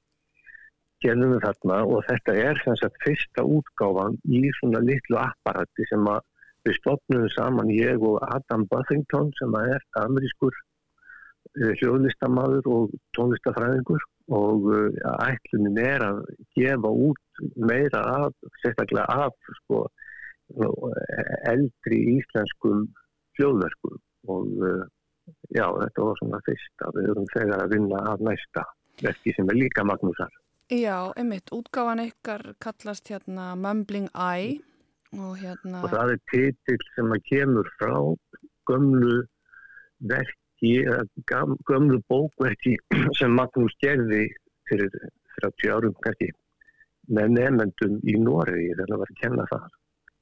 gerðum við þarna og þetta er sem sagt fyrsta útgáfan í svona litlu apparati sem að við stopnum saman ég og Adam Buffington sem að er amerískur uh, hljóðlistamaður og tónlistafræðingur og uh, ætlunin er að gefa út meira af, sérstaklega af sko, eldri íslenskum hljóðverkum og uh, já, þetta var svona fyrsta. Við höfum þegar að vinna að næsta verki sem er líka Magnúsar. Já, einmitt, útgáfan ykkar kallast hérna Mumbling Eye og hérna... og það er titill sem að kemur frá gömlu verki, gömlu bókverki sem Magnús gerði fyrir 30 árum kannski með nefnendum í Noregi þegar það var að kenna það.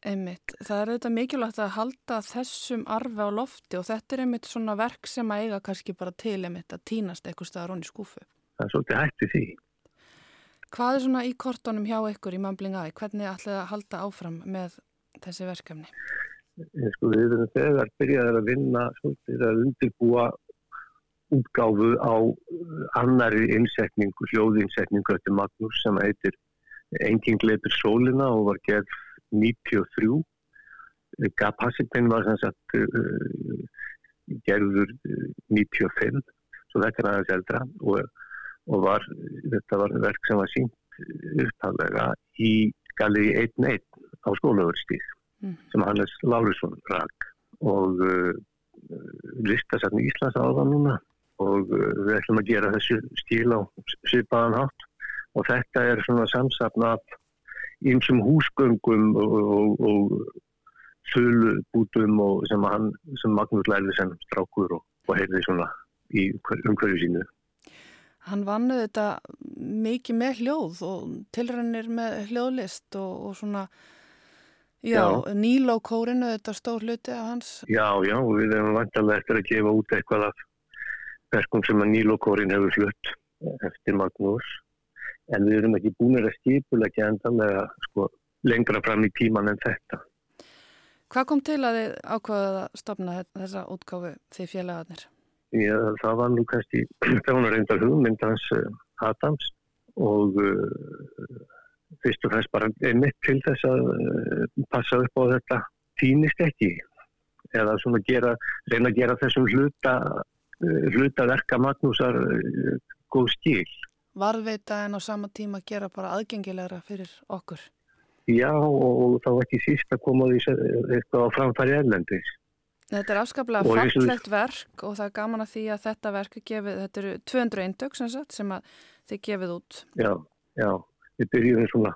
Einmitt, það er auðvitað mikilvægt að halda þessum arfi á lofti og þetta er einmitt svona verk sem að eiga kannski bara til einmitt að týnast eitthvað staðar í skúfu. Það er svolítið hætti því. Hvað er svona í kortunum hjá ykkur í Mumbling Eye? Hvernig ætlið að halda áfram með þessi verkefni? Eh, Sko, við erum þegar byrjaðið að vinna svolítið að undirbúa útgáfu á uh, annari innsetningu, hljóðinnsetningu eftir Magnús sem heitir Engin gleipir sólina og var gerð 93. Gapasitinn var sem sagt uh, gerður uh, 95, svo þetta er aðeins eldra og, og var, þetta var verk sem var sínt upptallega í Galli 1.1 á skólaverðstíð Mm. sem Hannes Lárisson rak og uh, listasafni Íslands á það núna og uh, við ætlum að gera þessu stíl á svipaðan hátt og þetta er svona samsafn af einsum húsgöngum og, og, og þulubútum og sem, hann, sem Magnús lærði sem strákur og, og heyrði svona í umhver- umhverju sínu. Hann vannu þetta mikið með hljóð og tilrænir með hljóðlist og, og svona, já, Já. Níló kórinu, þetta stór hluti af hans. Já, já, og við erum vantarlega eftir að gefa út eitthvað af verkum sem að Nílokórin hefur flutt eftir Magnús. En við erum ekki búinir að skipulegja endanlega sko, lengra fram í tíman en þetta. Hvað kom til að þið ákvaðið að stopna þessa útgáfu því félagarnir? Já, það var nú kannski, það var nú reyndar hugmynd hans uh, Adams og uh, fyrst og fremst bara einmitt til þess að uh, passa upp á þetta týnist ekki eða svona gera, reyna að gera þessum hluta, uh, hluta verka Magnúsar góð stíl. Varðveita en á sama tíma gera bara aðgengilegra fyrir okkur. Já, og þá ekki síst að koma því eitthvað á framfæri erlendis. Þetta er afskaplega Og og- fallegt verk og það er gaman að því að þetta verk er gefið, þetta eru 200 eindök sem, sem að þið gefið út. Já, já, við byrjum svona,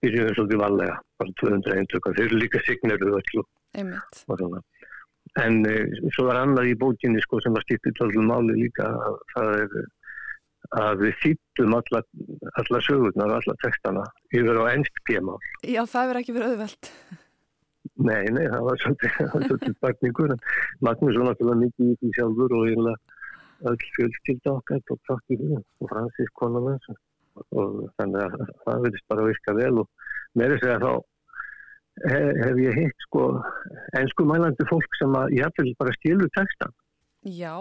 byrjum svolítið varlega, bara 200 eintökar, þeir eru líka signeruð öll og Einmitt. og. En uh, svo var annað í bókinni sko sem var stýttið tólum máli líka að það er að við þýttum alla, alla sögurnar, alla textana yfir á ennst pjemál. Já, það verður ekki verið auðvelt. Nei, nei, það var svolítið, bakningur. Magnús var náttúrulega mikið í því sjálfur og eiginlega öll fjölskylda okkar tók þátt í því og Francis konar með þessu og þannig að það verðist bara að virka vel og með þess að þá he- hef ég hitt sko ennsku mælandi fólk sem að ég hafði bara skilur textan Já,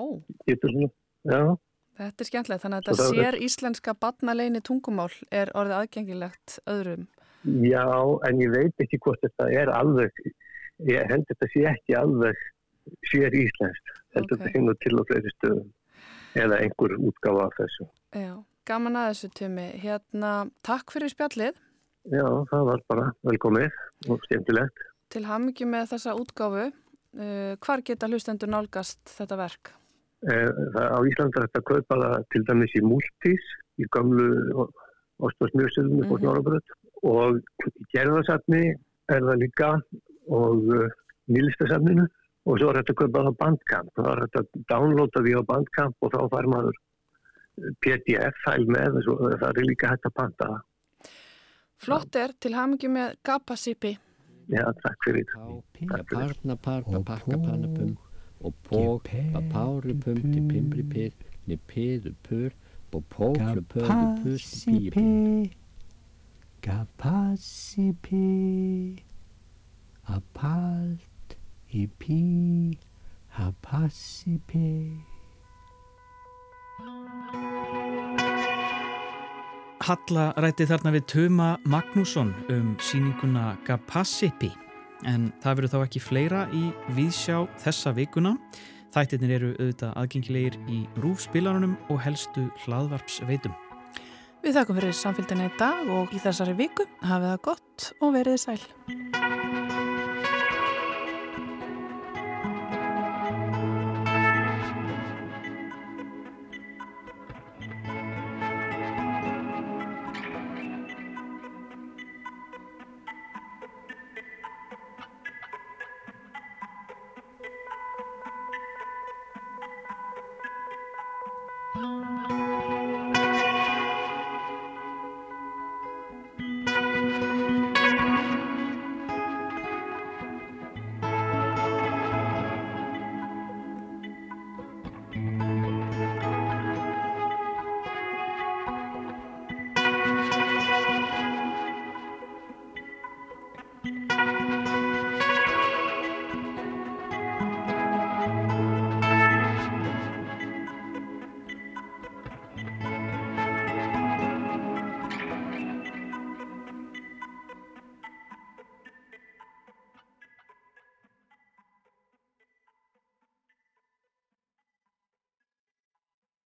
getur svona, já, þetta er skemmtilegt. Þannig að þetta sér íslenska badnaleini tungumál er orðið aðgengilegt öðrum. já en ég veit ekki hvort þetta er alveg ég held þetta sé ekki alveg sér íslenskt held Ok. þetta sé nú til á fleiri stöðum eða einhver útgáfa af þessu Já, gaman að þessu tumi. Hérna, takk fyrir spjallið. já, það var bara velkomið og skemmtilegt Til hamingi með þessa útgáfu. Uh, hvar geta hlustendur nálgast þetta verk? Eh, það, á Íslanda er þetta kaupa það til dæmis í Multis í gamlu á Mhm. Snorabröð og í gerðarsafni er það líka og uh, nýlistasafninu og svo er þetta að kaupa það á Bandcamp það er þetta að downloada því á Bandcamp og þá fær maður PDF-fæl með og það er líka hægt að panta það. Flott er til hamingi með Gapasipi. Já, takk fyrir Pinga parna parna pakka pannapum og pók papárupum til pimbri pyr niður pyður pur og póklu pöðu pus píu píu Kapasipi Apalt Ipi Hapasipi Halla rætti þarna við Tuma Magnússon um síninguna Gapassipi en það verður þá ekki fleira í viðsjá þessa vikuna. Þættirnir eru auðvitað aðgengilegir í rúfspilarunum og helstu hlaðvarpsveitum. Við þakkum fyrir samfélgina í dag og í þessari viku hafið það gott og verið sæl.